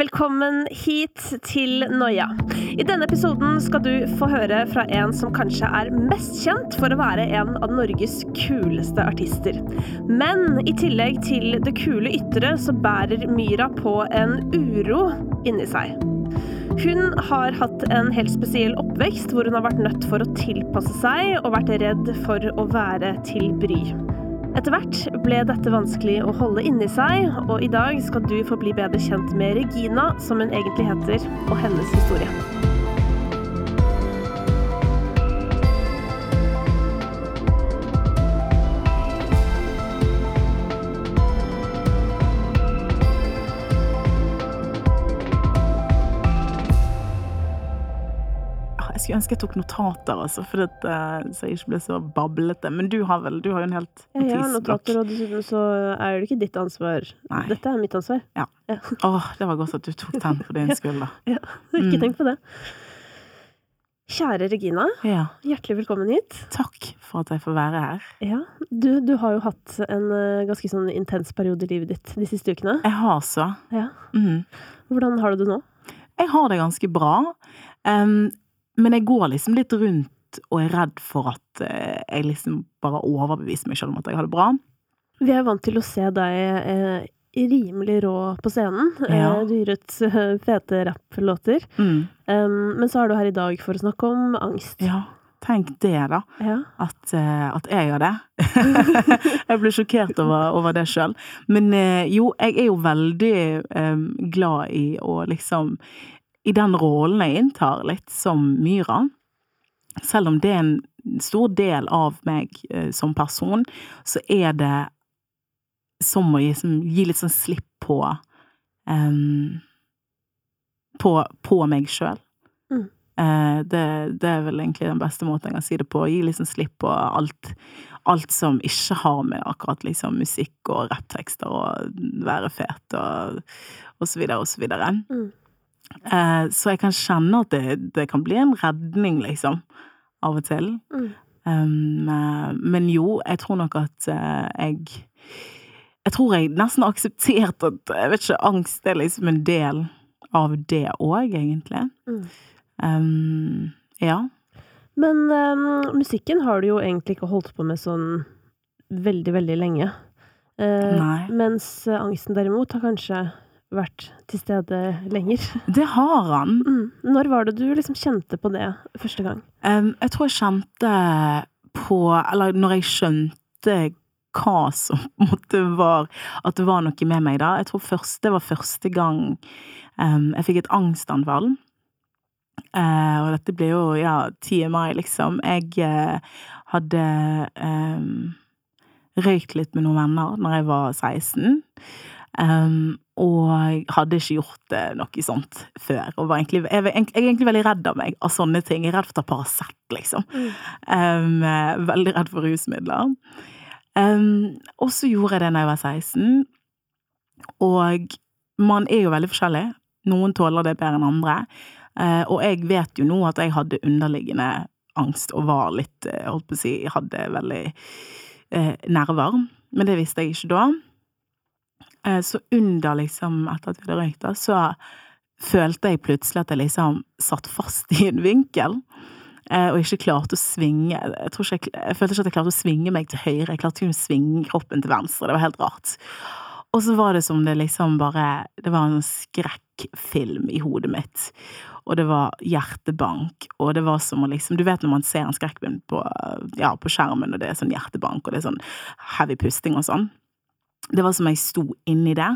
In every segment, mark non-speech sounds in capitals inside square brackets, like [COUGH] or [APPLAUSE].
Velkommen hit til Noia. I denne episoden skal du få høre fra en som kanskje er mest kjent for å være en av Norges kuleste artister. Men i tillegg til det kule ytre, så bærer Myra på en uro inni seg. Hun har hatt en helt spesiell oppvekst hvor hun har vært nødt for å tilpasse seg og vært redd for å være til bry. Etter hvert ble dette vanskelig å holde inni seg, og i dag skal du få bli bedre kjent med Regina, som hun egentlig heter, og hennes historie. Skulle ønske jeg tok notater, altså, for at, eh, så jeg ikke ble så bablete. Men du har vel du har jo en helt Ja, jeg har notater, og dessuten så er det ikke ditt ansvar. Nei. Dette er mitt ansvar. Ja. Ja. Åh, det var godt at du tok den for din skyld, da. [LAUGHS] Ja, ikke Mm. tenk på det. Kjære Regina, Ja, hjertelig velkommen hit. takk for at jeg får være her. Ja, du, du har jo hatt en eh, ganske sånn intens periode i livet ditt de siste ukene. Jeg har så. Ja. Mm. Hvordan har du det nå? Jeg har det ganske bra, em, men jeg går liksom litt rundt og er redd for at eh, jeg liksom bare overbeviser meg selv om at jeg har det bra. Vi er vant til å se deg eh, rimelig rå på scenen. Ja. Eh, du gir ut eh, fete rapplåter. Mm. Um, men så er du her i dag for å snakke om angst. Ja, tenk det, da. Ja. At, uh, at jeg gjør det. [LAUGHS] jeg ble sjokkert over, over det sjøl. Men uh, jo, jeg er jo veldig um, glad i å liksom I den rollen jeg inntar litt som Myra, selv om det er en stor del av meg eh, som person, så er det som å gi, som, gi litt sånn slipp på um, på, på meg sjøl. Mm. Uh, det, det er vel egentlig den beste måten jeg kan si det på. Gi liksom slipp på alt, alt som ikke har med akkurat liksom musikk og rapptekster og være fet og, og så videre og så videre. Mm. Eh, så jeg kan kjenne at det, det kan bli en redning, liksom, av og til. Mm. Um, men jo, jeg tror nok at uh, jeg Jeg tror jeg nesten har akseptert at jeg vet ikke, angst er liksom en del av det òg, egentlig. Mm. Um, ja. Men um, musikken har du jo egentlig ikke holdt på med sånn veldig, veldig lenge. Uh, mens angsten derimot har kanskje vært til stede lenger. [LAUGHS] Det har han. Mm. Når var det du liksom kjente på det første gang? Um, jeg tror jeg kjente på Eller når jeg skjønte hva som på en måte var At det var noe med meg da. Jeg tror først, det var første gang um, jeg fikk et angstanfall. Uh, og dette ble jo, ja, 10. mai, liksom. Jeg uh, hadde um, røykt litt med noen venner når jeg var 16. Um, og hadde ikke gjort eh, noe sånt før. Og var egentlig, jeg, jeg er egentlig veldig redd av meg, av sånne ting. Jeg er redd for å ta Paracet, liksom. Um, veldig redd for rusmidler. Um, og så gjorde jeg det da jeg var 16. Og man er jo veldig forskjellig. Noen tåler det bedre enn andre. Uh, og jeg vet jo nå at jeg hadde underliggende angst og var litt, holdt på å si, hadde veldig uh, nerver. Men det visste jeg ikke da. Eh, så under liksom, etter at vi hadde røykt da, så følte jeg plutselig at jeg liksom satt fast i en vinkel. eh, Og ikke klarte å svinge jeg, ikke jeg følte ikke at jeg klarte å svinge meg til høyre. Jeg klarte ikke å svinge kroppen til venstre. Det var helt rart. Og så var det som det liksom bare Det var en skrekkfilm i hodet mitt. Og det var hjertebank, og det var som å liksom Du vet når man ser en skrekkfilm på, ja, på skjermen, og det er sånn hjertebank, og det er sånn heavy pusting og sånn. Det var som jeg sto inni det.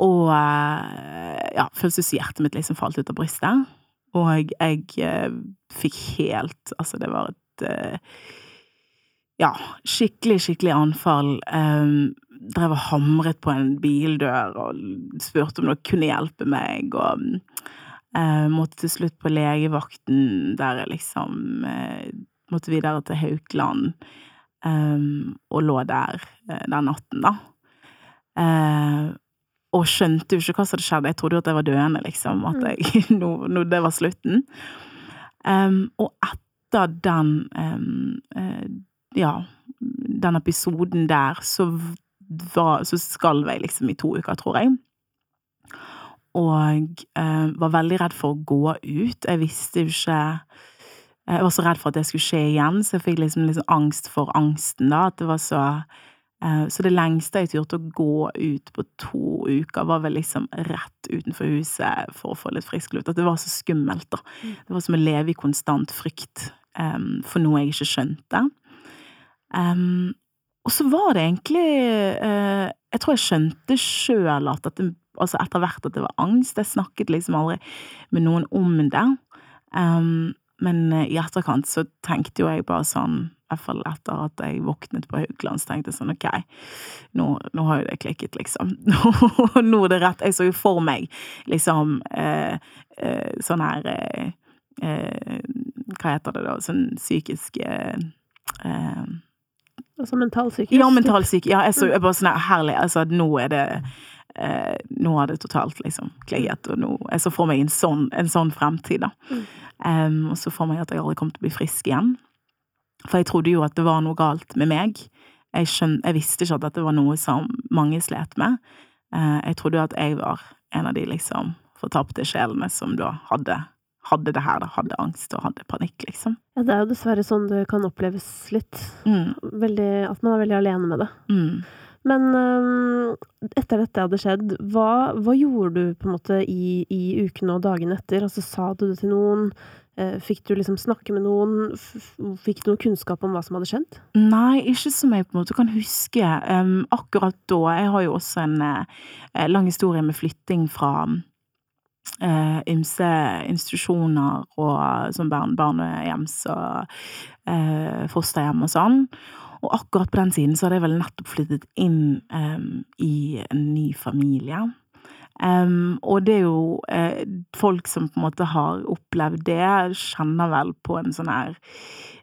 Og eh, ja, føltes som hjertet mitt liksom falt ut av brystet. Og jeg, jeg eh, fikk helt Altså, det var et eh, ja, skikkelig, skikkelig anfall. Um, drev og hamret på en bildør og spurte om noen kunne hjelpe meg, og eh, måtte til slutt på legevakten, der jeg liksom uh, måtte videre til Haukeland, um, og lå der eh, den natten, da. Uh, og skjønte jo ikke hva som hadde skjedd. Jeg trodde jo at jeg var døende, liksom. At jeg, [LAUGHS] no, no, det var slutten. Um, og etter den um, uh, ja, den episoden der, så, var, så skalv jeg liksom i to uker, tror jeg. og uh, var veldig redd for å gå ut. Jeg visste jo ikke Jeg var så redd for at det skulle skje igjen, så jeg fikk liksom, liksom angst for angsten, da. At det var så eh, Så det lengste jeg turte å gå ut på to uker, var vel liksom rett utenfor huset for å få litt frisk luft. At det var så skummelt, da. Mm. Det var som å leve i konstant frykt um, for noe jeg ikke skjønte. Um, og så var det egentlig uh, Jeg tror jeg skjønte sjøl at det, altså etter hvert at det var angst. Jeg snakket liksom aldri med noen om det. Um, men uh, i etterkant så tenkte jo jeg bare sånn i hvert fall etter at jeg våknet på Haukeland, så tenkte jeg sånn ok, nå, nå har jo det klikket, liksom. [LAUGHS] nå er det rett. Jeg så jo for meg liksom eh, eh, sånn her eh, eh, Hva heter det da? Sånn psykisk eh, eh, Altså mentalsykehus? Ja, mentalsyke. Ja, jeg så jeg bare sånn her herlig. Altså, nå er det eh, Nå har det totalt liksom klikket, og nå Jeg så for meg en sånn, en sånn fremtid, da. Mm. Um, og så for meg at jeg aldri kom til å bli frisk igjen. For jeg trodde jo at det var noe galt med meg. Jeg, skjøn, jeg visste ikke at dette var noe som mange slet med. Uh, jeg trodde jo at jeg var en av de liksom fortapte sjelene som da hadde, hadde det her, da. Hadde angst og hadde panikk, liksom. Ja, det er jo dessverre sånn det kan oppleves litt. Mm, Veldig, at man er veldig alene med det. mm. Men øhm, etter dette hadde skjedd, hva, hva gjorde du på en måte i, i ukene og dagene etter? Altså, sa du det til noen? Eh, Fikk du liksom snakke med noen? Fikk du noe kunnskap om hva som hadde skjedd? Nei, ikke som jeg på en måte kan huske. Um, akkurat da Jeg har jo også en uh, lang historie med flytting fra uh, ymse institusjoner og som barn, barnehjems og uh, fosterhjem og sånn. Og akkurat på den siden så hadde jeg vel nettopp flyttet inn um, i en ny familie. Um, og det er jo uh, folk som på en måte har opplevd det, kjenner vel på en sånn her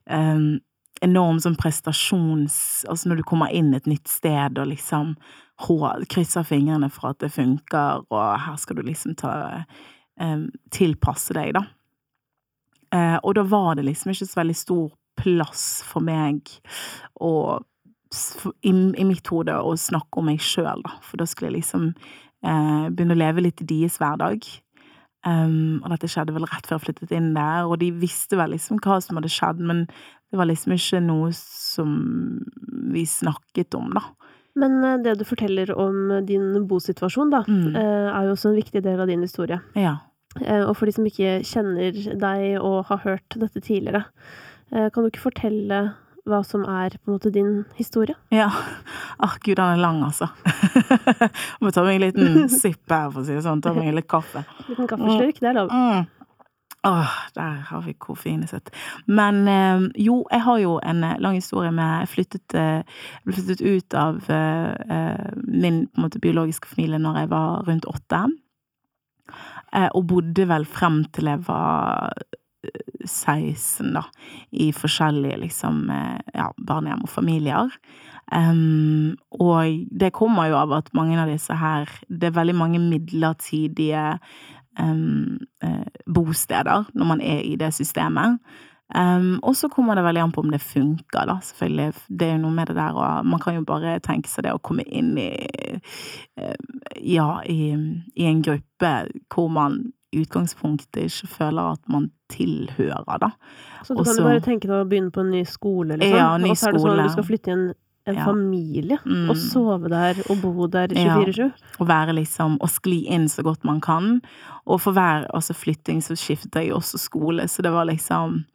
um, enorm sånn prestasjons... Altså når du kommer inn et nytt sted og liksom krysser fingrene for at det funker, og her skal du liksom ta Tilpasse deg, da. Uh, og da var det liksom ikke så veldig stor plass for meg å i, i mitt hode å snakke om meg sjøl, da. For da skulle jeg liksom eh, begynne å leve litt i deres hverdag. Um, og dette skjedde vel rett før jeg flyttet inn der, og de visste vel liksom hva som hadde skjedd, men det var liksom ikke noe som vi snakket om, da. Men eh, det du forteller om din bosituasjon, da, Mm. eh, er jo også en viktig del av din historie. Ja. Eh, Og for de som ikke kjenner deg og har hørt dette tidligere, kan du ikke fortelle hva som er på en måte din historie? Ja. Åh, gud, den er lang, altså. [LAUGHS] Må ta meg en liten sipp her, for å si det sånn. Ta meg litt kaffe. Liten kaffeslurk, det er lov. Mm. Åh, der har vi koffeinet sitt. Men eh, jo, jeg har jo en eh, lang historie med Jeg flyttet, eh, flyttet ut av eh, eh, min på en måte, biologiske familie når jeg var rundt åtte. Eh, og bodde vel frem til jeg var eh, 16, da, i forskjellige liksom eh, ja, barnehjem og familier. Um, og det kommer jo av at mange av disse her Det er veldig mange midlertidige eh, bosteder når man er i det systemet. Um, og så kommer det veldig an på om det funker, da, selvfølgelig. Det er jo noe med det der, og man kan jo bare tenke seg det å komme inn i eh, Ja, i, i en gruppe hvor man utgangspunktet ikke føler at man tilhører, da. Så du kan Også- jo bare tenke deg å begynne på en ny skole, liksom. Ja, ny og så er det sånn at du skal flytte i en, en Ja. familie, Mm. og sove der og bo der 24-7. Å være liksom Og skli inn så godt man kan. Og for hver altså, flytting så skifter jeg også skole, så det var liksom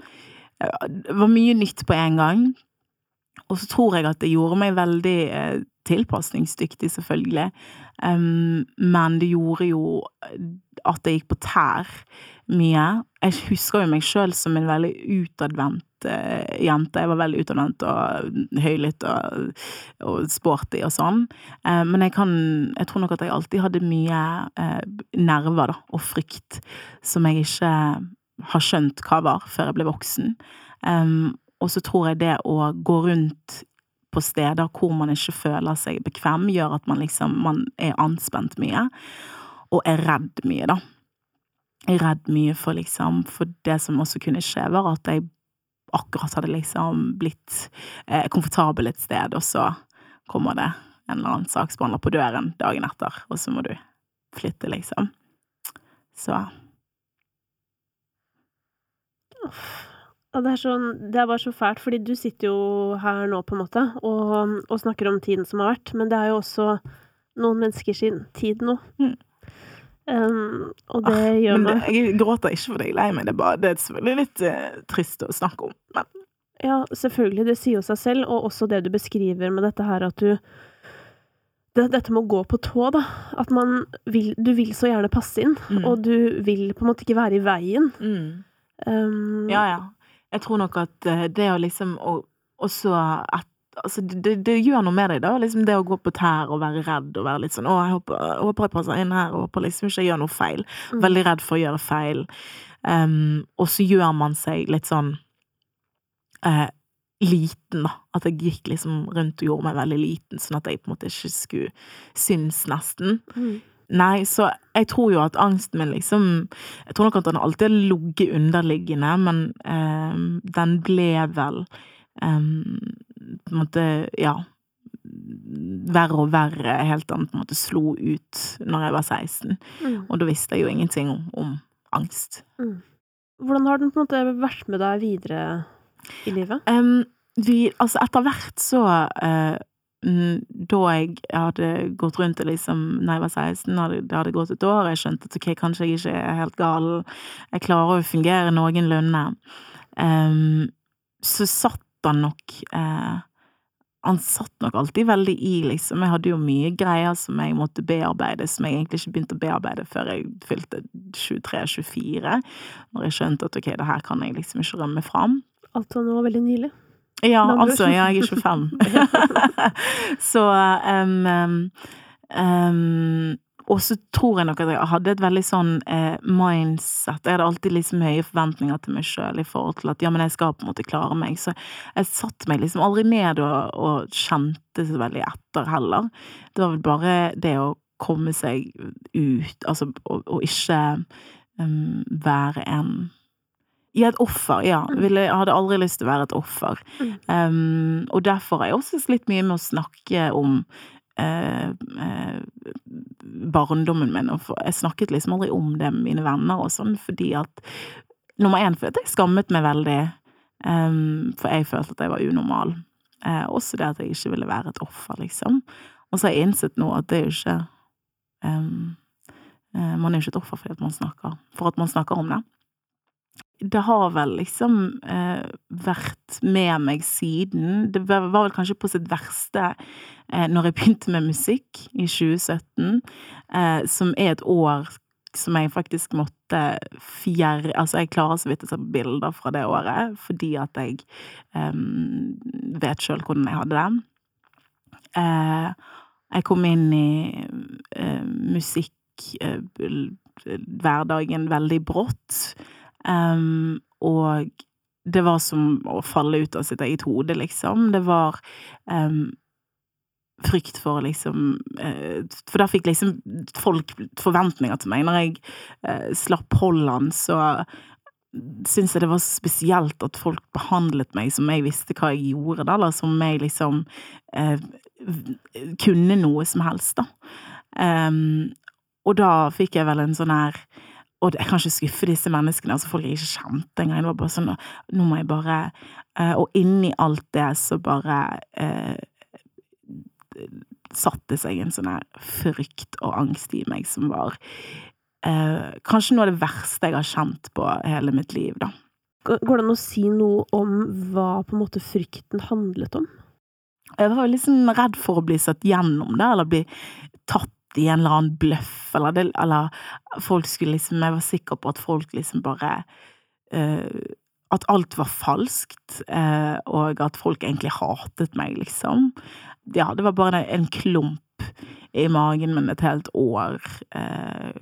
Det var mye nytt på en gang. Og så tror jeg at det gjorde meg veldig eh, tilpasningsdyktig, selvfølgelig. Um, men det gjorde jo at jeg gikk på tær mye. Jeg husker jo meg sjøl som en veldig utadvendt uh, jente. Jeg var veldig utadvendt og høylytt og, og sporty og sånn. Uh, men jeg kan Jeg tror nok at jeg alltid hadde mye uh, nerver, da, og frykt, som jeg ikke har skjønt hva var før jeg ble voksen. Um, og så tror jeg det å gå rundt på steder hvor man ikke føler seg bekvem, gjør at man liksom man er anspent mye, og er redd mye, da. Er redd mye for liksom For det som også kunne skje, var at jeg akkurat hadde liksom blitt eh, komfortabel et sted, og så kommer det en eller annen saksbehandler på døren dagen etter, og så må du flytte, liksom. Så Ja, det er, sånn, det er bare så fælt, fordi du sitter jo her nå, på en måte, og, og snakker om tiden som har vært, men det er jo også noen mennesker sin tid nå. Mm. Um, og det Ah, gjør det, meg Jeg gråter ikke fordi jeg er lei meg, det er, bare, det er selvfølgelig litt eh, trist å snakke om. Men Ja, selvfølgelig, det sier jo seg selv, og også det du beskriver med dette her at du det, Dette med å gå på tå, da. At man vil Du vil så gjerne passe inn, Mm. og du vil på en måte ikke være i veien. mm. Um, Ja, ja. Jeg tror nok at eh, det å liksom og, også at Altså, det, det, gjør noe med deg, da. Liksom det å gå på tær og være redd og være litt sånn 'Å, jeg håper, jeg håper jeg passer inn her, og håper liksom ikke jeg gjør noe feil'. Mm. Veldig redd for å gjøre feil. Um, og så gjør man seg litt sånn uh, liten, da. At jeg gikk liksom rundt og gjorde meg veldig liten, sånn at jeg på en måte ikke skulle synes, nesten. Mm. Nei, så jeg tror jo at angsten min liksom Jeg tror nok at den alltid har ligget underliggende, men eh, den ble vel eh, på en måte, ja Verre og verre helt til den på en måte slo ut når jeg var 16. Mm. Og da visste jeg jo ingenting om, om angst. Hvordan har den på en måte vært med deg videre i livet? Um, vi, altså etter hvert så mm, Da jeg hadde gått rundt det liksom da jeg var 16, hadde, det hadde gått et år, jeg skjønte at ok, kanskje jeg ikke er helt gal, jeg klarer å fungere noenlunde, um, så satt han nok eh, han satt nok alltid veldig i, liksom. Jeg hadde jo mye greier som jeg måtte bearbeide, som jeg egentlig ikke begynte å bearbeide før jeg fylte 23-24, når jeg skjønte at ok, det her kan jeg liksom ikke rømme fram. Alt var nå veldig nylig. Ja, altså, jeg er 25. [LAUGHS] [LAUGHS] så um, um, Og så tror jeg nok at jeg hadde et veldig sånn eh, mindset Jeg hadde alltid liksom høye forventninger til meg sjøl i forhold til at ja, men jeg skal på en måte klare meg. Så jeg satte meg liksom aldri ned og, og kjente så veldig etter heller. Det var vel bare det å komme seg ut, altså, og, og ikke um, være en ja, et offer, ja. Mm. Ville, jeg hadde aldri lyst til å være et offer. Um, og derfor har jeg også slitt mye med å snakke om eh, eh, barndommen min. Og jeg snakket liksom aldri om det med mine venner og sånn, fordi at Nummer én fordi jeg skammet meg veldig, um, for jeg følte at jeg var unormal. Eh, også det at jeg ikke ville være et offer, liksom. Og så har jeg innsett nå at det er jo ikke eh, Man er jo ikke et offer fordi at man snakker, for at man snakker om det det har vel liksom eh, vært med meg siden. Det var vel kanskje på sitt verste eh, når jeg [LAUGHS] begynte med musikk i 2017, eh, som er et år som jeg faktisk måtte fjerne Altså, jeg klarer så vidt å se bilder fra det året, fordi at jeg eh, vet sjøl hvordan jeg hadde det. Eh, jeg kom inn i eh, musikkhverdagen veldig brått. Um, og det var som å falle ut av sitt eget hode, liksom. Det var um, frykt for liksom eh, For da fikk liksom folk forventninger til meg. Når jeg uh, slapp Holland, så syns jeg det var spesielt at folk behandlet meg som jeg visste hva jeg gjorde, da, eller som jeg liksom eh, kunne noe som helst, da. Um, og da fikk jeg vel en sånn her og jeg kan ikke skuffe disse menneskene, altså folk jeg ikke kjente engang. Det var bare sånn, nå må jeg bare eh, Og inni alt det så bare eh, satte seg en sånn her frykt og angst i meg som var eh, kanskje noe av det verste jeg har kjent på hele mitt liv, da. Går det an å si noe om hva på en måte frykten handlet om? Jeg var sånn redd for å bli satt gjennom det, eller bli tatt i en eller annen bløff, eller, det, eller folk skulle liksom Jeg var sikker på at folk liksom bare uh, At alt var falskt, uh, og at folk egentlig hatet meg, liksom. Ja, det var bare en klump i magen min et helt år. Uh,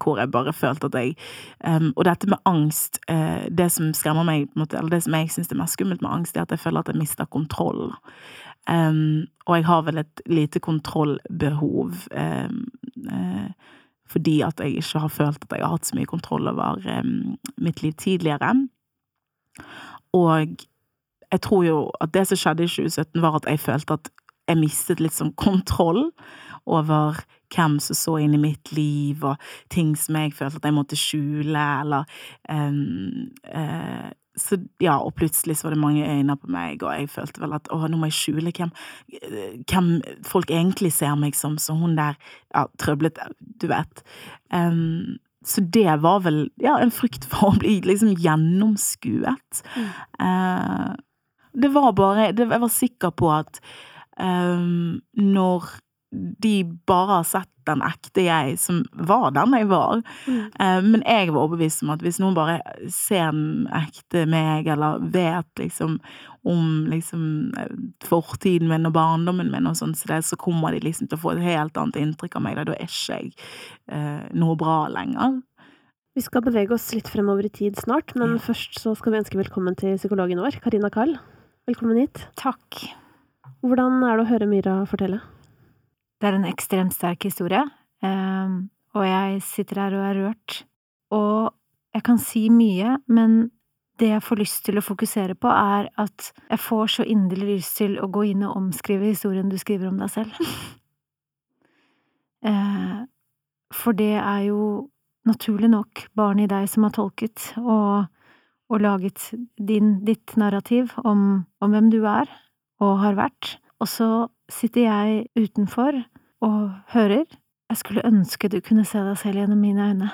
hvor jeg bare følte at jeg um, Og dette med angst, det som skremmer meg, eller det som jeg syns er mest skummelt med angst, er at jeg føler at jeg mister kontroll. Um, og jeg har vel et lite kontrollbehov um, uh, fordi at jeg ikke har følt at jeg har hatt så mye kontroll over um, mitt liv tidligere. Og jeg tror jo at det som skjedde i 2017, var at jeg følte at jeg mistet litt sånn kontroll over hvem som så inn i mitt liv, og ting som jeg følte at jeg måtte skjule, eller um, uh, så ja, og plutselig så var det mange øyne på meg, og jeg følte vel at å, nå må jeg skjule hvem, hvem folk egentlig ser meg som, så hun der, ja, trøblete, du vet. Um, så det var vel, ja, en frykt for å bli liksom gjennomskuet. Mm. Uh, det var bare, det, jeg var sikker på at um, når de bare har sett den ekte jeg som var den jeg var. Mm. Uh, men jeg var overbevist om at hvis noen bare ser den ekte meg, eller vet liksom om liksom fortiden min og barndommen min og sånn, så, det, så kommer de liksom til å få et helt annet inntrykk av meg. Da, da er ikke jeg eh, noe bra lenger. Vi skal bevege oss litt fremover i tid snart, men ja. først så skal vi ønske velkommen til psykologen vår, Karina Kall. Velkommen hit. Takk. Hvordan er det å høre Myra fortelle? Det er en ekstremt sterk historie, ehm, og jeg sitter her og er rørt. Og jeg kan si mye, men det jeg får lyst til å fokusere på, er at jeg får så inderlig lyst til å gå inn og omskrive historien du skriver om deg selv. [LAUGHS] Eh, for det er jo naturlig nok barnet i deg som har tolket og, og laget din, ditt narrativ om, om hvem du er og har vært. Og så sitter jeg utenfor og hører. Jeg skulle ønske du kunne se deg selv gjennom mine øyne.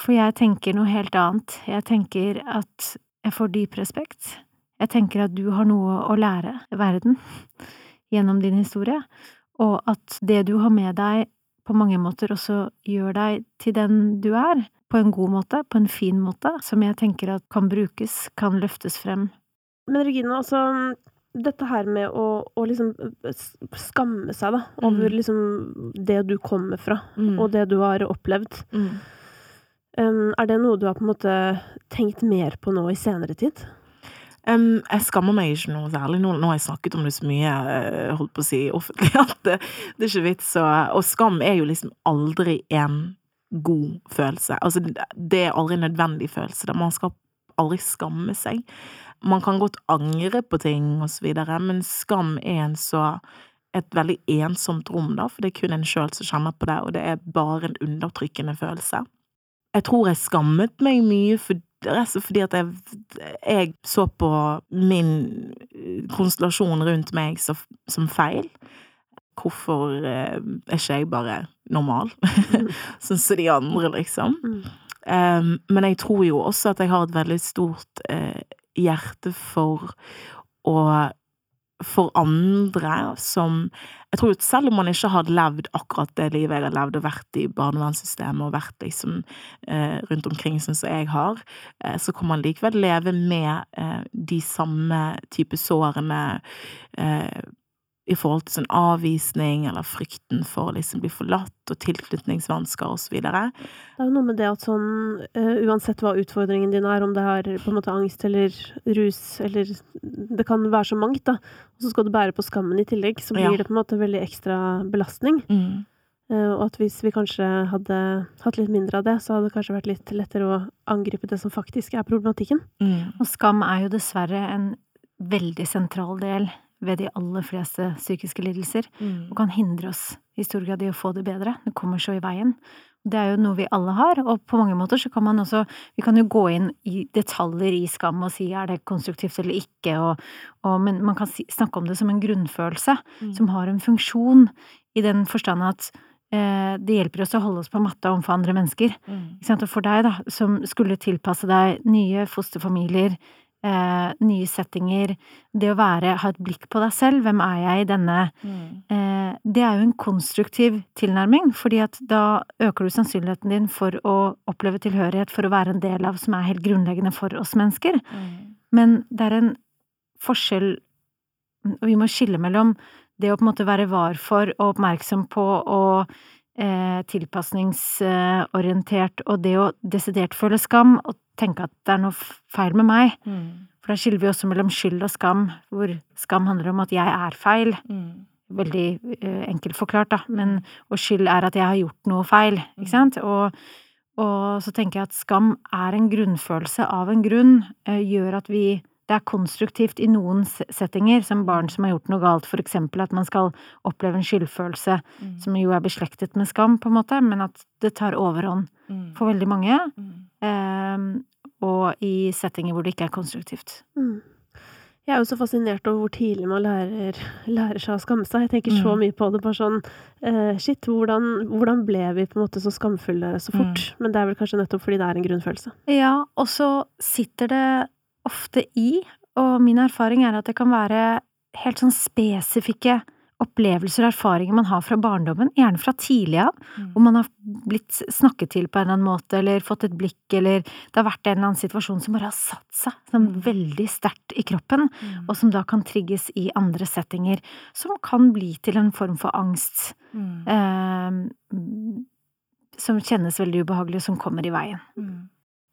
For jeg tenker noe helt annet. Jeg tenker at jeg får dyp respekt. Jeg tenker at du har noe å lære verden gjennom din historie, og at det du har med deg, på mange måter også gjør deg til den du er, på en god måte, på en fin måte, som jeg tenker at kan brukes, kan løftes frem. Men Regina, altså, dette her med å, å, liksom skamme seg, da, over mm. liksom det du kommer fra, mm. og det du har opplevd. Mm. Um, er det noe du har på en måte tenkt mer på nå i senere tid? Um, jeg skammer meg ikke noe særlig. Nå, nå, har jeg snakket om det så mye, jeg holdt på å si, offentlig, [LAUGHS] at det, det er ikke vits. Og, og skam er jo liksom aldri en god følelse. Altså, det er aldri en nødvendig følelse. Man skal aldri skamme seg. Man kan godt angre på ting og så videre, men skam er en så et veldig ensomt rom, da, for det er kun en sjøl som kjenner på det, og det er bare en undertrykkende følelse. Jeg tror jeg skammet meg mye for fordi at jeg, jeg, så på min konstellasjon rundt meg som, som feil. Hvorfor eh, er ikke jeg bare normal, mm. [LAUGHS] sånn som de andre, liksom? Mm. Um, men jeg tror jo også at jeg har et veldig stort uh, hjerte for å for andre som Jeg tror at selv om man ikke hadde levd akkurat det livet jeg har levd, og vært i barnevernssystemet og vært liksom eh, rundt omkring sånn som jeg har, eh, så kan man likevel leve med eh, de samme type sårene eh, i forhold til sånn avvisning eller frykten for å liksom bli forlatt og tilknytningsvansker og så videre. Det er jo noe med det at sånn uh, uansett hva utfordringen din er, om det er på en måte angst eller rus eller Det kan være så mangt, da. Og så skal du bære på skammen i tillegg, så blir ja. det på en måte veldig ekstra belastning. Mm. Uh, og at hvis vi kanskje hadde hatt litt mindre av det, så hadde det kanskje vært litt lettere å angripe det som faktisk er problematikken. Mm. Og skam er jo dessverre en veldig sentral del ved de aller fleste psykiske lidelser, mm. og kan hindre oss i stor grad i å få det bedre. Det kommer så i veien. Det er jo noe vi alle har, og på mange måter så kan man også Vi kan jo gå inn i detaljer i skam og si er det konstruktivt eller ikke, og, og, men man kan snakke om det som en grunnfølelse mm. som har en funksjon, i den forstand at eh, det hjelper oss å holde oss på matta overfor andre mennesker. Mm. Og for deg, da, som skulle tilpasse deg nye fosterfamilier, eh, nye settinger, det å være, ha et blikk på deg selv, hvem er jeg i denne mm. eh, Det er jo en konstruktiv tilnærming, fordi at da øker du sannsynligheten din for å oppleve tilhørighet, for å være en del av, som er helt grunnleggende for oss mennesker. Mm. Men det er en forskjell og Vi må skille mellom det å på en måte være var for og oppmerksom på og tilpasningsorientert, og det å desidert føle skam og tenke at det er noe feil med meg. Mm. For da skiller vi også mellom skyld og skam, hvor skam handler om at jeg er feil. Mm. Veldig uh, enkelt forklart, da, men og skyld er at jeg har gjort noe feil, ikke mm. sant? Og, og så tenker jeg at skam er en grunnfølelse av en grunn, uh, gjør at vi det er konstruktivt i noen settinger, som barn som har gjort noe galt, for eksempel at man skal oppleve en skyldfølelse, mm. som jo er beslektet med skam, på en måte, men at det tar overhånd mm. for veldig mange, mm. eh, og i settinger hvor det ikke er konstruktivt. Mm. Jeg er jo så fascinert over hvor tidlig man lærer, lærer seg å skamme seg. Jeg tenker så mm. mye på det. Bare sånn eh, Shit, hvordan, hvordan, ble vi på en måte så skamfulle så fort? Mm. Men det er vel kanskje nettopp fordi det er en grunnfølelse. Ja, og så sitter det ofte i, og min erfaring er at det kan være helt sånn spesifikke opplevelser og erfaringer man har fra barndommen, gjerne fra tidlig av, mm. hvor man har blitt snakket til på en eller annen måte, eller fått et blikk, eller det har vært en eller annen situasjon som bare har satt seg sånn mm. veldig sterkt i kroppen, mm. og som da kan trigges i andre settinger, som kan bli til en form for angst, mm. eh, som kjennes veldig ubehagelig, og som kommer i veien.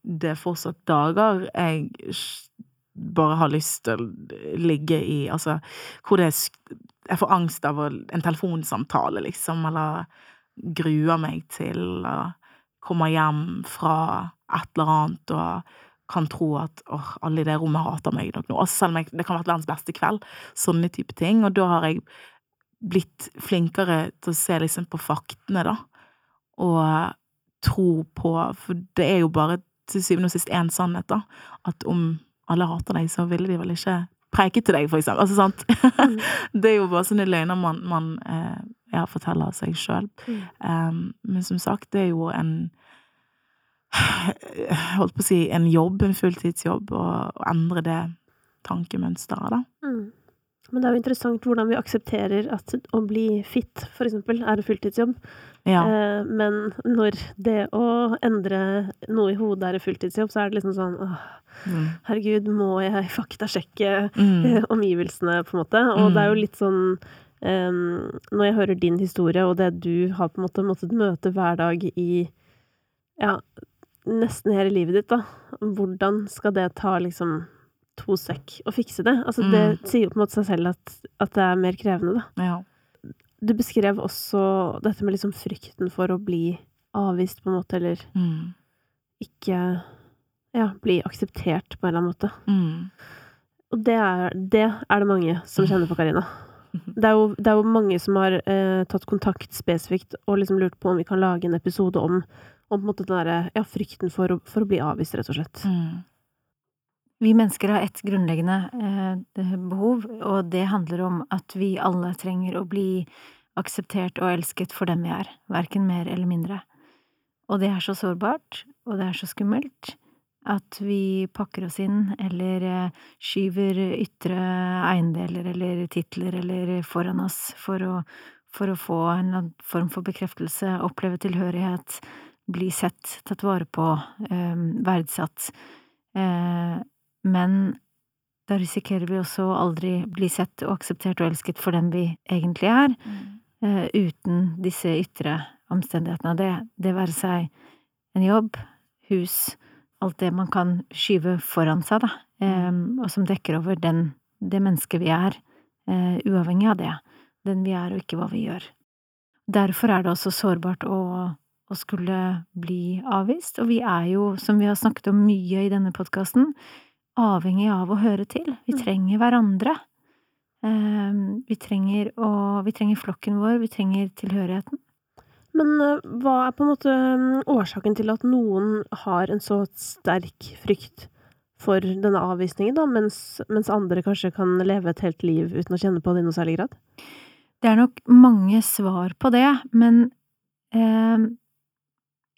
Det er fortsatt dager jeg bare har lyst til å ligge i, altså, hvor det er jeg får angst av en telefonsamtale, liksom, eller gruer meg til å komme hjem fra et eller annet og kan tro at åh, alle i det rommet hater meg nok nå. Også selv om jeg, det kan ha vært verdens beste kveld. Sånne type ting. Og da har jeg blitt flinkere til å se liksom på faktene, da. Og tro på For det er jo bare til syvende og sist én sannhet, da. At om alle hater deg, så ville de vel ikke preike til deg, for eksempel. Altså, sant? Mm. [LAUGHS] det er jo bare sånne løgner man, man eh, ja, forteller seg sjøl. Mm. Um, men som sagt, det er jo en [SIGHS] Holdt på å si en jobb, en fulltidsjobb, å endre det tankemønsteret, da. Mm. Men det er jo interessant hvordan vi aksepterer at å bli fit, for eksempel, er en fulltidsjobb. Ja. Eh, men når det å endre noe i hodet er en fulltidsjobb, så er det liksom sånn åh, mm. herregud, må jeg faktasjekke mm. Eh, omgivelsene, på en måte? Og mm. det er jo litt sånn eh, Når jeg hører din historie, og det du har på en måte måttet møte hver dag i ja, nesten hele livet ditt, da, hvordan skal det ta liksom to sekk å fikse det. Altså, det mm. sier jo på en måte seg selv at, at det er mer krevende, da. Ja. Du beskrev også dette med liksom frykten for å bli avvist, på en måte, eller mm. ikke ja, bli akseptert på en eller annen måte. Mm. Og det er, det er, det mange som kjenner på, Karina. [LAUGHS] Det er jo, det er jo mange som har eh, tatt kontakt spesifikt og liksom lurt på om vi kan lage en episode om, om den der, ja, frykten for å, for å, bli avvist, rett og slett. Mm. Vi mennesker har ett grunnleggende eh, behov, og det handler om at vi alle trenger å bli akseptert og elsket for dem vi er, verken mer eller mindre. Og det er så sårbart, og det er så skummelt, at vi pakker oss inn eller eh, skyver ytre eiendeler eller titler eller foran oss for å, for å få en form for bekreftelse, oppleve tilhørighet, bli sett, tatt vare på, eh, verdsatt. Eh, men da risikerer vi også å aldri bli sett og akseptert og elsket for den vi egentlig er, mm. uh, uten disse ytre omstendighetene. Det, det være seg en jobb, hus, alt det man kan skyve foran seg, da, um, og som dekker over den, det mennesket vi er, uh, uavhengig av det. Den vi er, og ikke hva vi gjør. Derfor er det også sårbart å, å skulle bli avvist, og vi er jo, som vi har snakket om mye i denne podkasten, avhengig av å høre til. Vi mm. trenger hverandre. Ehm, vi trenger, å, vi trenger flokken vår, vi trenger tilhørigheten. Men eh, hva er på en måte mm, årsaken til at noen har en så sterk frykt for denne avvisningen, da, mens, mens andre kanskje kan leve et helt liv uten å kjenne på det i noe særlig grad? Det er nok mange svar på det, men eh,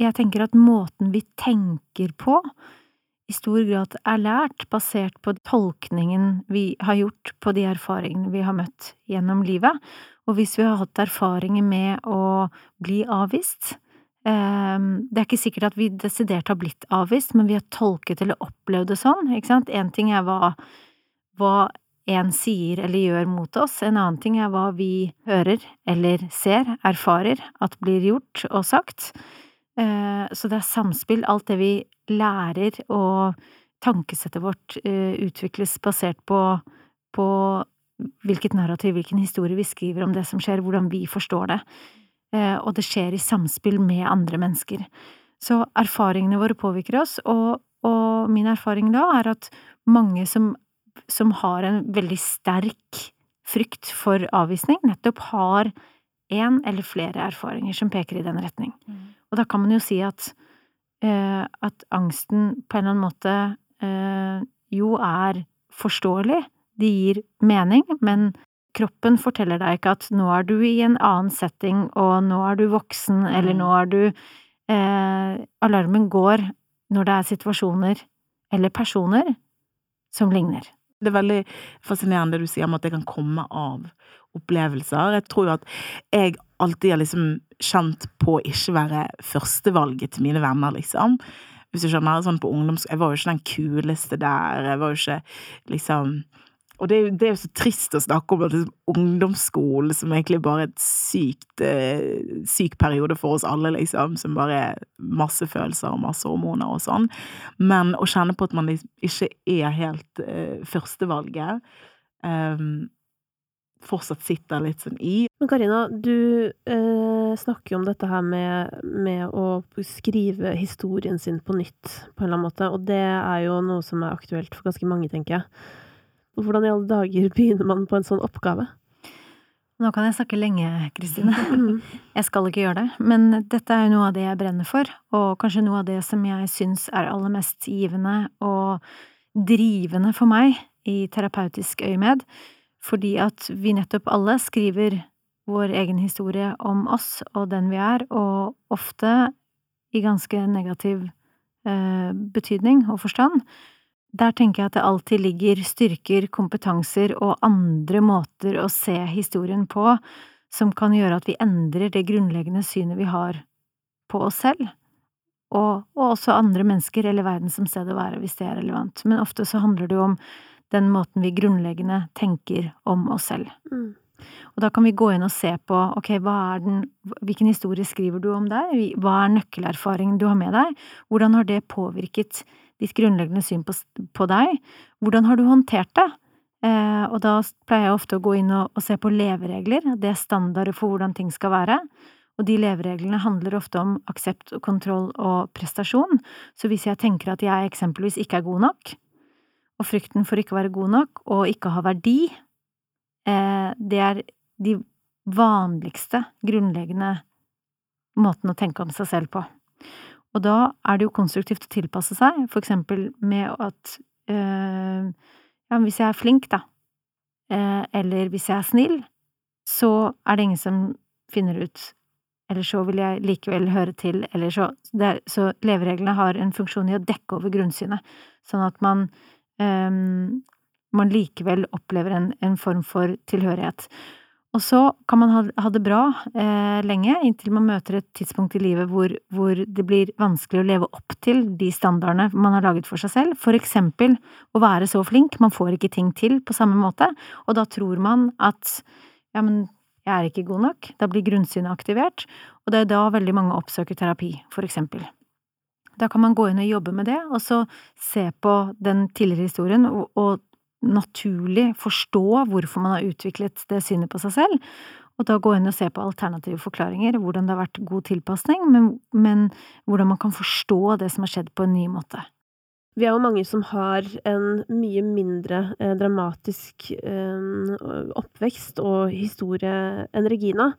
jeg tenker at måten vi tenker på, i stor grad er lært basert på tolkningen vi har gjort på de erfaringene vi har møtt gjennom livet. Og hvis vi har hatt erfaringer med å bli avvist ehm, Det er ikke sikkert at vi desidert har blitt avvist, men vi har tolket eller opplevd det sånn, ikke sant. En ting er hva, hva en sier eller gjør mot oss, en annen ting er hva vi hører eller ser, erfarer at blir gjort og sagt. Eh, så det er samspill, alt det vi lærer og tankesettet vårt eh, utvikles basert på, på hvilket narrativ, hvilken historie vi skriver om det som skjer, hvordan vi forstår det. Eh, og det skjer i samspill med andre mennesker. Så erfaringene våre påvirker oss, og, og min erfaring da er at mange som som har en veldig sterk frykt for avvisning, nettopp har én eller flere erfaringer som peker i den retning. Mm. Og da kan man jo si at, eh, at angsten på en eller annen måte eh, jo er forståelig, det gir mening, men kroppen forteller deg ikke at nå er du i en annen setting, og nå er du voksen, eller nå er du eh, Alarmen går når det er situasjoner eller personer som ligner. Det er veldig fascinerende det du sier om at det kan komme av opplevelser. Jeg tror jo at jeg alltid har liksom kjent på å ikke være førstevalget til mine venner, liksom. Hvis du skjønner, sånn på ungdoms... Jeg var jo ikke den kuleste der, jeg var jo ikke liksom og det, det, er jo så trist å snakke om at liksom, ungdomsskolen, som egentlig bare er et sykt eh, syk periode for oss alle, liksom, som bare er masse følelser og masse hormoner og sånn. Men å kjenne på at man liksom ikke er helt eh, førstevalget, eh, fortsatt sitter litt sånn i. Men Karina, du eh, snakker jo om dette her med, med, å skrive historien sin på nytt, på en eller annen måte, og det er jo noe som er aktuelt for ganske mange, tenker jeg. Og hvordan i alle dager [LAUGHS] begynner man på en sånn oppgave? Nå kan jeg snakke lenge, Kristine. [LAUGHS] [LAUGHS] Jeg skal ikke gjøre det, men dette er jo noe av det jeg brenner for, og kanskje noe av det som jeg syns er aller mest givende og drivende for meg i terapeutisk øyemed, fordi at vi nettopp alle skriver vår egen historie om oss og den vi er, og ofte i ganske negativ eh, betydning og forstand. Der tenker jeg at det alltid ligger styrker, kompetanser og andre måter å se historien på som kan gjøre at vi endrer det grunnleggende synet vi har på oss selv, og, og også andre mennesker eller verden som sted å være, hvis det er relevant. Men ofte så handler det jo om den måten vi grunnleggende tenker om oss selv. Mm. Og da kan vi gå inn og se på ok, hva er den, hvilken historie skriver du om deg, hva er nøkkelerfaringen du har med deg, hvordan har det påvirket ditt grunnleggende syn på, på deg. Hvordan har du håndtert det? Eh, og da pleier jeg ofte å gå inn og, og, se på leveregler, det er standarder for hvordan ting skal være. Og de levereglene handler ofte om aksept, kontroll og prestasjon. Så hvis jeg tenker at jeg eksempelvis ikke er god nok, og frykten for ikke å være god nok og ikke ha verdi, eh, det er de vanligste grunnleggende måtene å tenke om seg selv på. Og da er det jo konstruktivt å tilpasse seg, for eksempel med at øh, ja, hvis jeg er flink, da, øh, eller hvis jeg er snill, så er det ingen som finner ut eller så vil jeg likevel høre til, eller så er, Så levereglene har en funksjon i å dekke over grunnsynet, sånn at man man likevel opplever en, en form for tilhørighet. Og så kan man ha, ha det bra eh, lenge, inntil man møter et tidspunkt i livet hvor, hvor, det blir vanskelig å leve opp til de standardene man har laget for seg selv, for eksempel å være så flink, man får ikke ting til på samme måte, og da tror man at ja, men jeg er ikke god nok, da blir grunnsynet aktivert, og det er da veldig mange oppsøker terapi, for eksempel. Da kan man gå inn og jobbe med det, og så se på den tidligere historien og, og naturlig forstå hvorfor man har utviklet det synet på seg selv, og da gå inn og se på alternative forklaringer, hvordan det har vært god tilpasning, men, men hvordan man kan forstå det som har skjedd på en ny måte. Vi er jo mange som har en mye mindre eh, dramatisk eh, oppvekst og historie enn Regina.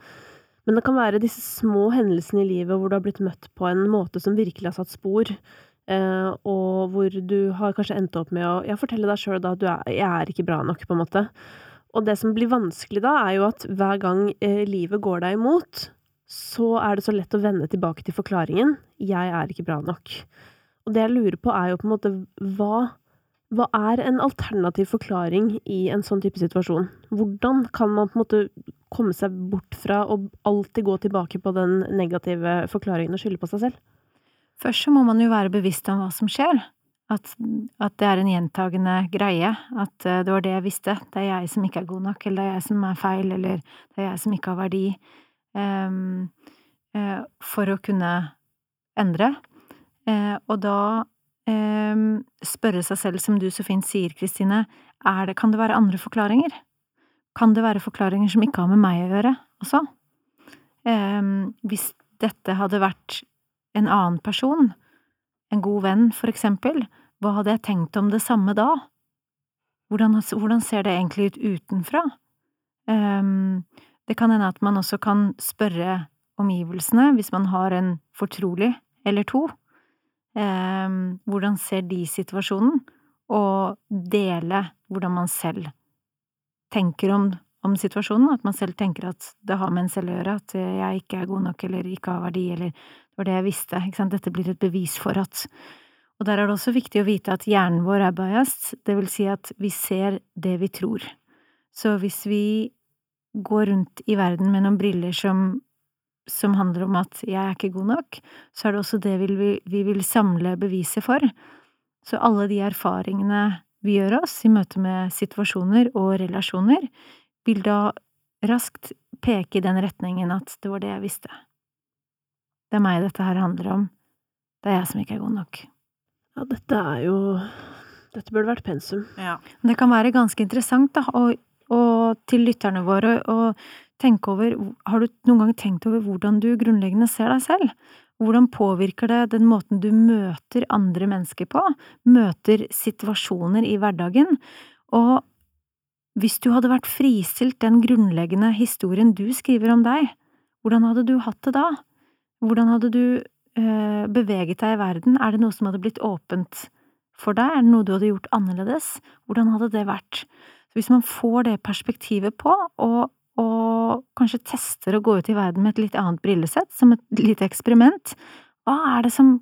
Men det kan være disse små hendelsene i livet hvor du har blitt møtt på en måte som virkelig har satt spor. Uh, og hvor du har kanskje endt opp med å ja, fortelle deg sjøl at du er, jeg er ikke bra nok, på en måte. Og det som blir vanskelig da, er jo at hver gang uh, livet går deg imot, så er det så lett å vende tilbake til forklaringen 'jeg er ikke bra nok'. Og det jeg lurer på, er jo på en måte hva hva er en alternativ forklaring i en sånn type situasjon? Hvordan kan man på en måte komme seg bort fra å alltid gå tilbake på den negative forklaringen og skylde på seg selv? Først så må man jo være bevisst om hva som skjer. At, at, det er en gjentagende greie. At uh, det var det jeg visste. Det er jeg som ikke er god nok, eller det er jeg som er feil, eller det er jeg som ikke har verdi. Um, uh, for å kunne endre. Uh, og da spørre seg selv, som du så fint sier, Kristine, kan det være andre forklaringer? Kan det være forklaringer som ikke har med meg å gjøre også? Um, hvis dette hadde vært en annen person, en god venn for eksempel, hva hadde jeg tenkt om det samme da? hvordan, hvordan ser det egentlig ut utenfra? Um, det kan hende at man også kan spørre omgivelsene, hvis man har en fortrolig eller to. Um, hvordan ser de situasjonen? Og dele hvordan man selv tenker om, om, situasjonen. At man selv tenker at det har med en selv å gjøre, at jeg ikke er god nok eller ikke har verdi, eller det var det jeg visste. Dette blir et bevis for at Og der er det også viktig å vite at hjernen vår er biased, det vil si at vi ser det vi tror. Så hvis vi går rundt i verden med noen briller som som handler om at jeg er ikke god nok, så er det også det vi, vi vil samle beviset for. Så alle de erfaringene vi gjør oss i møte med situasjoner og relasjoner, vil da raskt peke i den retningen at det var det jeg visste. Det er meg dette her handler om. Det er jeg som ikke er god nok. Ja, dette er jo Dette burde vært pensum. Ja. Det kan være ganske interessant, da, og, og til lytterne våre, å tenke over Har du noen gang tenkt over hvordan du grunnleggende ser deg selv? Hvordan påvirker det den måten du møter andre mennesker på, møter situasjoner i hverdagen, og hvis du hadde vært fristilt den grunnleggende historien du skriver om deg, hvordan hadde du hatt det da? Hvordan hadde du øh, beveget deg i verden? Er det noe som hadde blitt åpent for deg? Er det noe du hadde gjort annerledes? Hvordan hadde det vært? Hvis man får det perspektivet på, og og kanskje tester å gå ut i verden med et litt annet brillesett, som et lite eksperiment, hva er det som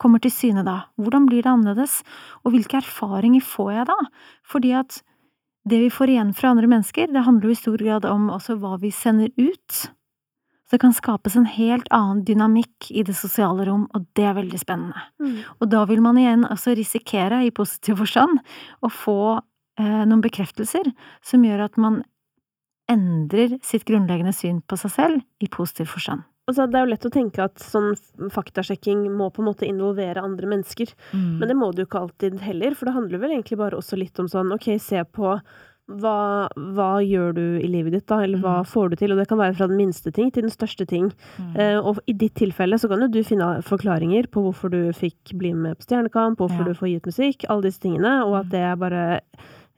kommer til syne da? Hvordan blir det annerledes? Og hvilke erfaringer får jeg da? Fordi at det vi får igjen fra andre mennesker, det handler jo i stor grad om også hva vi sender ut. Så det kan skapes en helt annen dynamikk i det sosiale rom, og det er veldig spennende. Mm. Og da vil man igjen også risikere, i positiv forstand, å få eh, noen bekreftelser som gjør at man endrer sitt grunnleggende syn på seg selv i positiv forstand. Altså, det er jo lett å tenke at sånn faktasjekking må på en måte involvere andre mennesker, mm. men det må det jo ikke alltid heller, for det handler vel egentlig bare også litt om sånn ok, se på hva, hva gjør du i livet ditt, da, eller hva mm. får du til? Og det kan være fra den minste ting til den største ting. Mm. Eh, og i ditt tilfelle så kan jo du finne forklaringer på hvorfor du fikk bli med på Stjernekamp, hvorfor ja. du får gitt musikk, alle disse tingene, og at mm. det er bare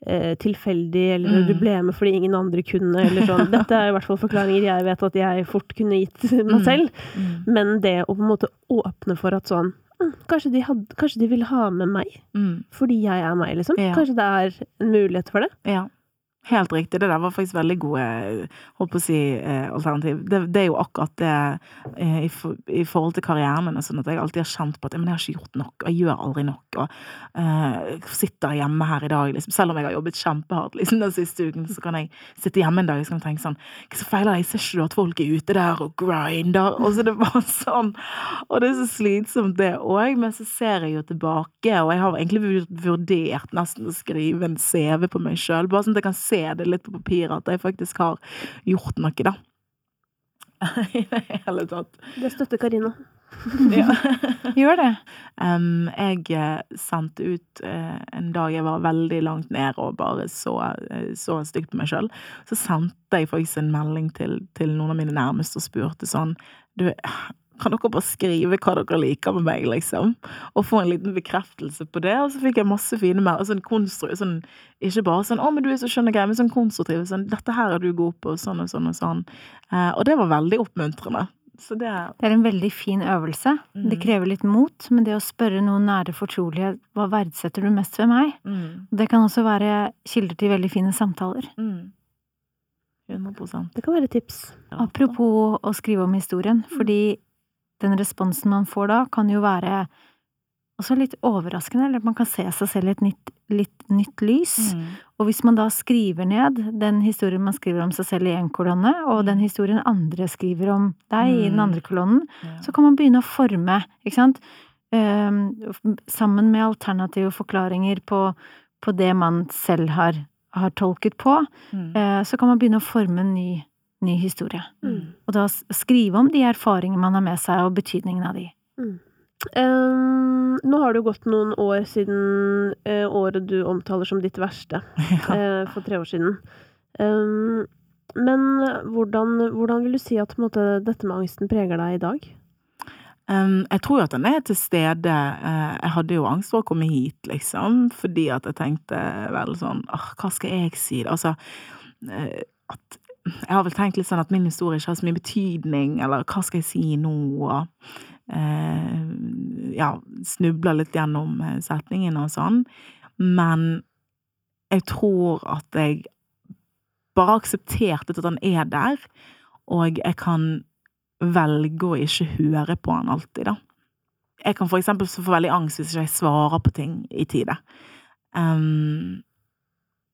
eh, tilfeldig, eller mm. du ble med fordi ingen andre kunne, eller sånn. [LAUGHS] Dette er i hvert fall forklaringer jeg vet at jeg fort kunne gitt [LAUGHS] meg mm. selv. Mm. Men det å på en måte åpne for at sånn hm, Kanskje de, had, kanskje de vil ha med meg, mm. fordi jeg er meg, liksom. Ja. Kanskje det er en mulighet for det. Ja. Helt riktig. Det der var faktisk veldig gode holdt på å si, eh, alternativ. Det, det, er jo akkurat det eh, i, for, i, forhold til karrieren min. Sånn at jeg alltid har kjent på at jeg har ikke gjort nok, og jeg gjør aldri nok. Og eh, sitter hjemme her i dag, liksom. Selv om jeg har jobbet kjempehardt liksom, den siste uken, så kan jeg sitte hjemme en dag og tenke sånn Hva så feiler jeg? Ser ikke du at folk er ute der og grinder? Og så det var [LAUGHS] sånn. Og det er så slitsomt, det òg. Men så ser jeg jo tilbake, og jeg har egentlig vurdert nesten å skrive en CV på meg sjøl, bare sånn at jeg kan se se det litt på papiret at jeg faktisk har gjort noe, da. [LAUGHS] I det hele tatt. Det støtter Karina. [LAUGHS] ja. [LAUGHS] Gjør det. Um, jeg eh, sendte ut uh, en dag jeg var veldig langt ned og bare så, uh, så stygt på meg sjøl. Så sendte jeg faktisk en melding til, til noen av mine nærmeste og spurte sånn Du, kan dere bare skrive hva dere liker med meg, liksom? Og få en liten bekreftelse på det. Og så fikk jeg masse fine mer, sånn konstru, sånn, ikke bare sånn 'Å, men du er så skjønn og grei', men sånn konstruktiv. Sånn 'Dette her er du god på', sånn og sånn og sånn. Eh, og det var veldig oppmuntrende. Så det er Det er en veldig fin øvelse. Mm. Det krever litt mot, men det å spørre noen nære fortrolige 'Hva verdsetter du mest ved meg?' Mm. Det kan også være kilder til veldig fine samtaler. Mm. 100 Det kan være tips. Apropos å skrive om historien, mm. fordi den responsen man får da, kan jo være også litt overraskende, eller man kan se seg selv i et nytt, litt nytt lys. Mm. Og hvis man da skriver ned den historien man skriver om seg selv i én kolonne, og den historien andre skriver om deg mm. i den mm. andre kolonnen, ja. så kan man begynne å forme, ikke sant, um, sammen med alternative forklaringer på, på det man selv har, har tolket på, mm. uh, så kan man begynne å forme en ny ny historie. Mm. Og da skrive om de erfaringene man har med seg, og betydningen av de. Mm. Um, nå har det jo gått noen år siden uh, året du omtaler som ditt verste, [LAUGHS] ja. uh, for tre år siden. Um, men hvordan, hvordan, vil du si at måte, dette med angsten preger deg i dag? Um, jeg tror jo at den er til stede. Uh, jeg hadde jo angst for å komme hit, liksom, fordi at jeg tenkte vel sånn åh, hva skal jeg si? Altså, uh, at Jeg har vel tenkt litt sånn at min historie ikke har så mye betydning, eller hva skal jeg si nå? Og, eh, ja, snubler litt gjennom setningene og sånn. Men jeg tror at jeg bare aksepterte at han er der, og jeg kan velge å ikke høre på han alltid, da. Jeg kan for eksempel få veldig angst hvis jeg ikke svarer på ting i tide. Um,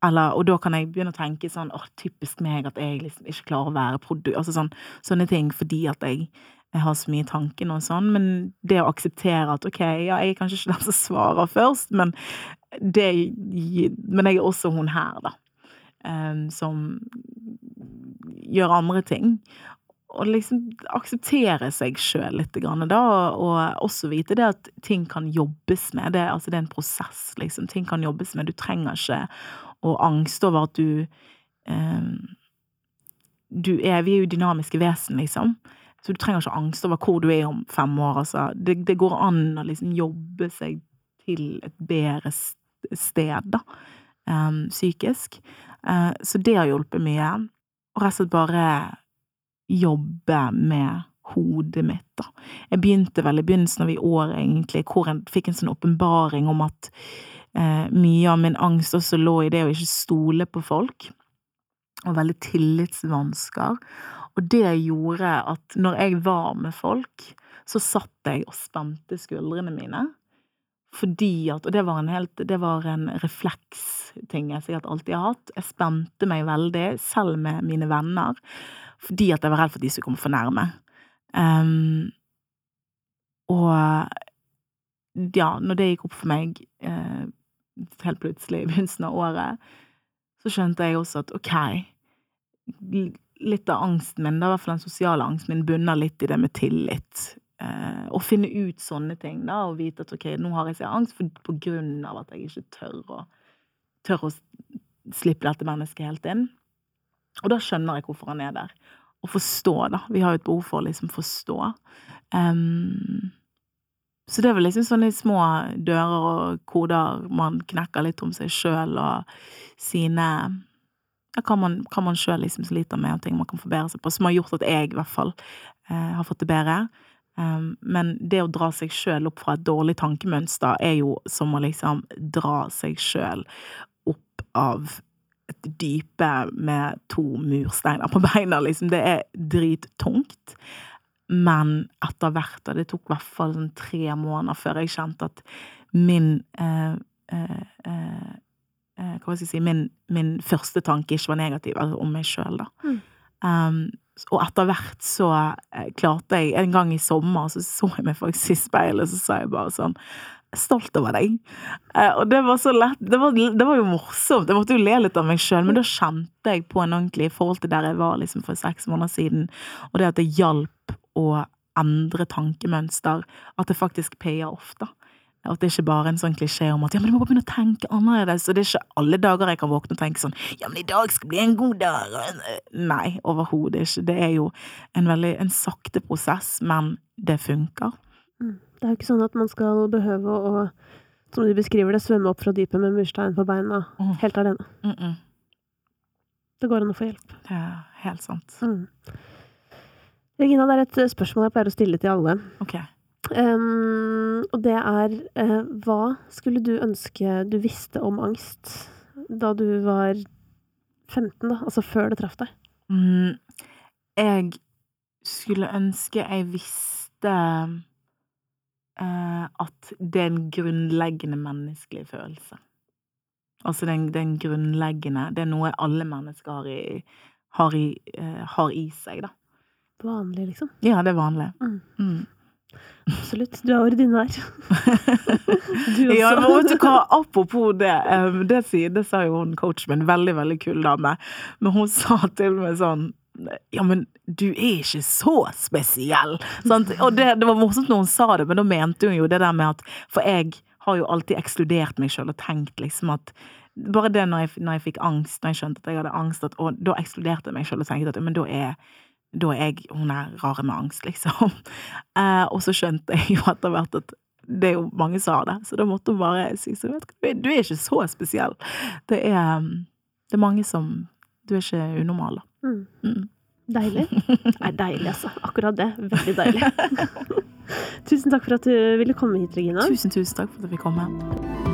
eller, og da kan jeg begynne å tenke sånn åh, typisk meg at jeg liksom ikke klarer å være produkt Altså sånn, sånne ting fordi at jeg, jeg har så mye i tankene og sånn. Men det å akseptere at ok, ja, jeg er kanskje ikke [LAUGHS] den som svarer først, men det Men jeg er også hun her, da. Um, som gjør andre ting Og liksom akseptere seg sjøl litt, da, og også vite det at ting kan jobbes med. Det, altså det er en prosess, liksom. Ting kan jobbes med. Du trenger ikke å angst over at du eh, Du er Vi er jo dynamiske vesen, liksom. Så du trenger ikke angst over hvor du er om fem år, altså. Det, det går an å liksom jobbe seg til et bedre sted, da, um, psykisk. Uh, så det har hjulpet mye. Og rett og slett bare jobbe med hodet mitt, da. Jeg begynte vel i begynnelsen av i år, egentlig, hvor jeg fikk en sånn åpenbaring om at mye av min angst også lå i det å ikke stole på folk, og veldig tillitsvansker. Og det gjorde at når jeg var med folk, så satt jeg og spente skuldrene mine. Fordi at Og det var en helt Det var en refleksting jeg sikkert alltid har hatt. Jeg spente meg veldig, selv med mine venner fordi at jeg var redd for at de skulle komme for nærme. Um, og ja, når det gikk opp for meg uh, helt plutselig i begynnelsen av året, så skjønte jeg også at ok, litt av angsten min, i hvert fall den sosiale angsten min, bunner litt i det med tillit. Eh, å finne ut sånne ting, da, og vite at ok, nå har jeg så angst for, på grunn av at jeg ikke tør å, tør å slippe dette mennesket helt inn. Og da skjønner jeg hvorfor han er der. Å forstå, da. Vi har jo et behov for å liksom forstå. Um, så det er vel liksom sånne små dører og koder man knekker litt om seg sjøl og sine ja, hva man, hva man sjøl liksom sliter med, og ting man kan forbedre seg på, som har gjort at jeg i hvert fall eh, har fått det bedre. Um, men det å dra seg sjøl opp fra et dårlig tankemønster er jo som å liksom dra seg sjøl opp av et dype med to mursteiner på beina, liksom. Det er drittungt. Men etter hvert, og det tok i hvert fall sånn tre måneder før jeg kjente at min eh, eh, eh, eh Hva skal jeg si min, min, første tanke ikke var negativ, altså om meg sjøl, da. Mm. Um, og etter hvert så eh, klarte jeg En gang i sommer så så jeg meg faktisk i speilet, så sa jeg bare sånn stolt over deg. Eh, og det var så lett. Det var, det var jo morsomt. Jeg måtte jo le litt av meg sjøl, men da kjente jeg på en ordentlig forhold til der jeg var liksom for seks måneder siden, og det at det hjalp å endre tankemønster, at det faktisk payer off, da. At det ikke bare er en sånn klisjé om at ja, men du må bare begynne å tenke annerledes. Og det er ikke alle dager jeg kan våkne og tenke sånn ja, men i dag skal bli en god dag. Nei, overhodet ikke. Det er jo en veldig en sakte prosess, men det funker. Mm. Det er jo ikke sånn at man skal behøve å, som du beskriver det, svømme opp fra dypet med murstein på beina mm. helt alene. Mm -mm. Det går an å få hjelp. Det er helt sant. Mm. Regina, det er et spørsmål jeg pleier å stille til alle. Ok. Um, og det er uh, hva skulle du ønske du visste om angst da du var 15, da? Altså før det traff deg? Mm, jeg skulle ønske jeg visste uh, at det er en grunnleggende menneskelig følelse. Altså den, den grunnleggende Det er noe alle mennesker har i, har i, uh, har i seg, da. Vanlig, liksom? Ja, det er vanlig. Mm. Mm. Absolutt. Du er ordinær. [LAUGHS] du også. Ja, men vet du hva, apropos det, det, det sa jo hun coachen min, veldig, veldig kul dame, men hun [LAUGHS] sa til meg sånn ja, men du er ikke så spesiell. Sant? Og det, det, var morsomt når hun sa det, men da mente hun jo det der med at For jeg har jo alltid ekskludert meg sjøl og tenkt liksom at Bare det når jeg, når jeg, fikk angst, når jeg skjønte at jeg hadde angst, at, og da ekskluderte jeg meg sjøl og tenkte at men da er da er jeg hun er rare med angst, liksom. [LAUGHS] Eh, og så skjønte jeg jo etter hvert at det er jo mange som har det, så da måtte hun bare si så vet du, du er ikke så spesiell. Det er, det er mange som Du er ikke unormal, da. Mm. Mm. Deilig. [LAUGHS] Nei, deilig, altså. Akkurat det. Veldig deilig. [LAUGHS] Tusen takk for at du ville komme hit, Regina. Tusen, tusen takk for at jeg fikk komme.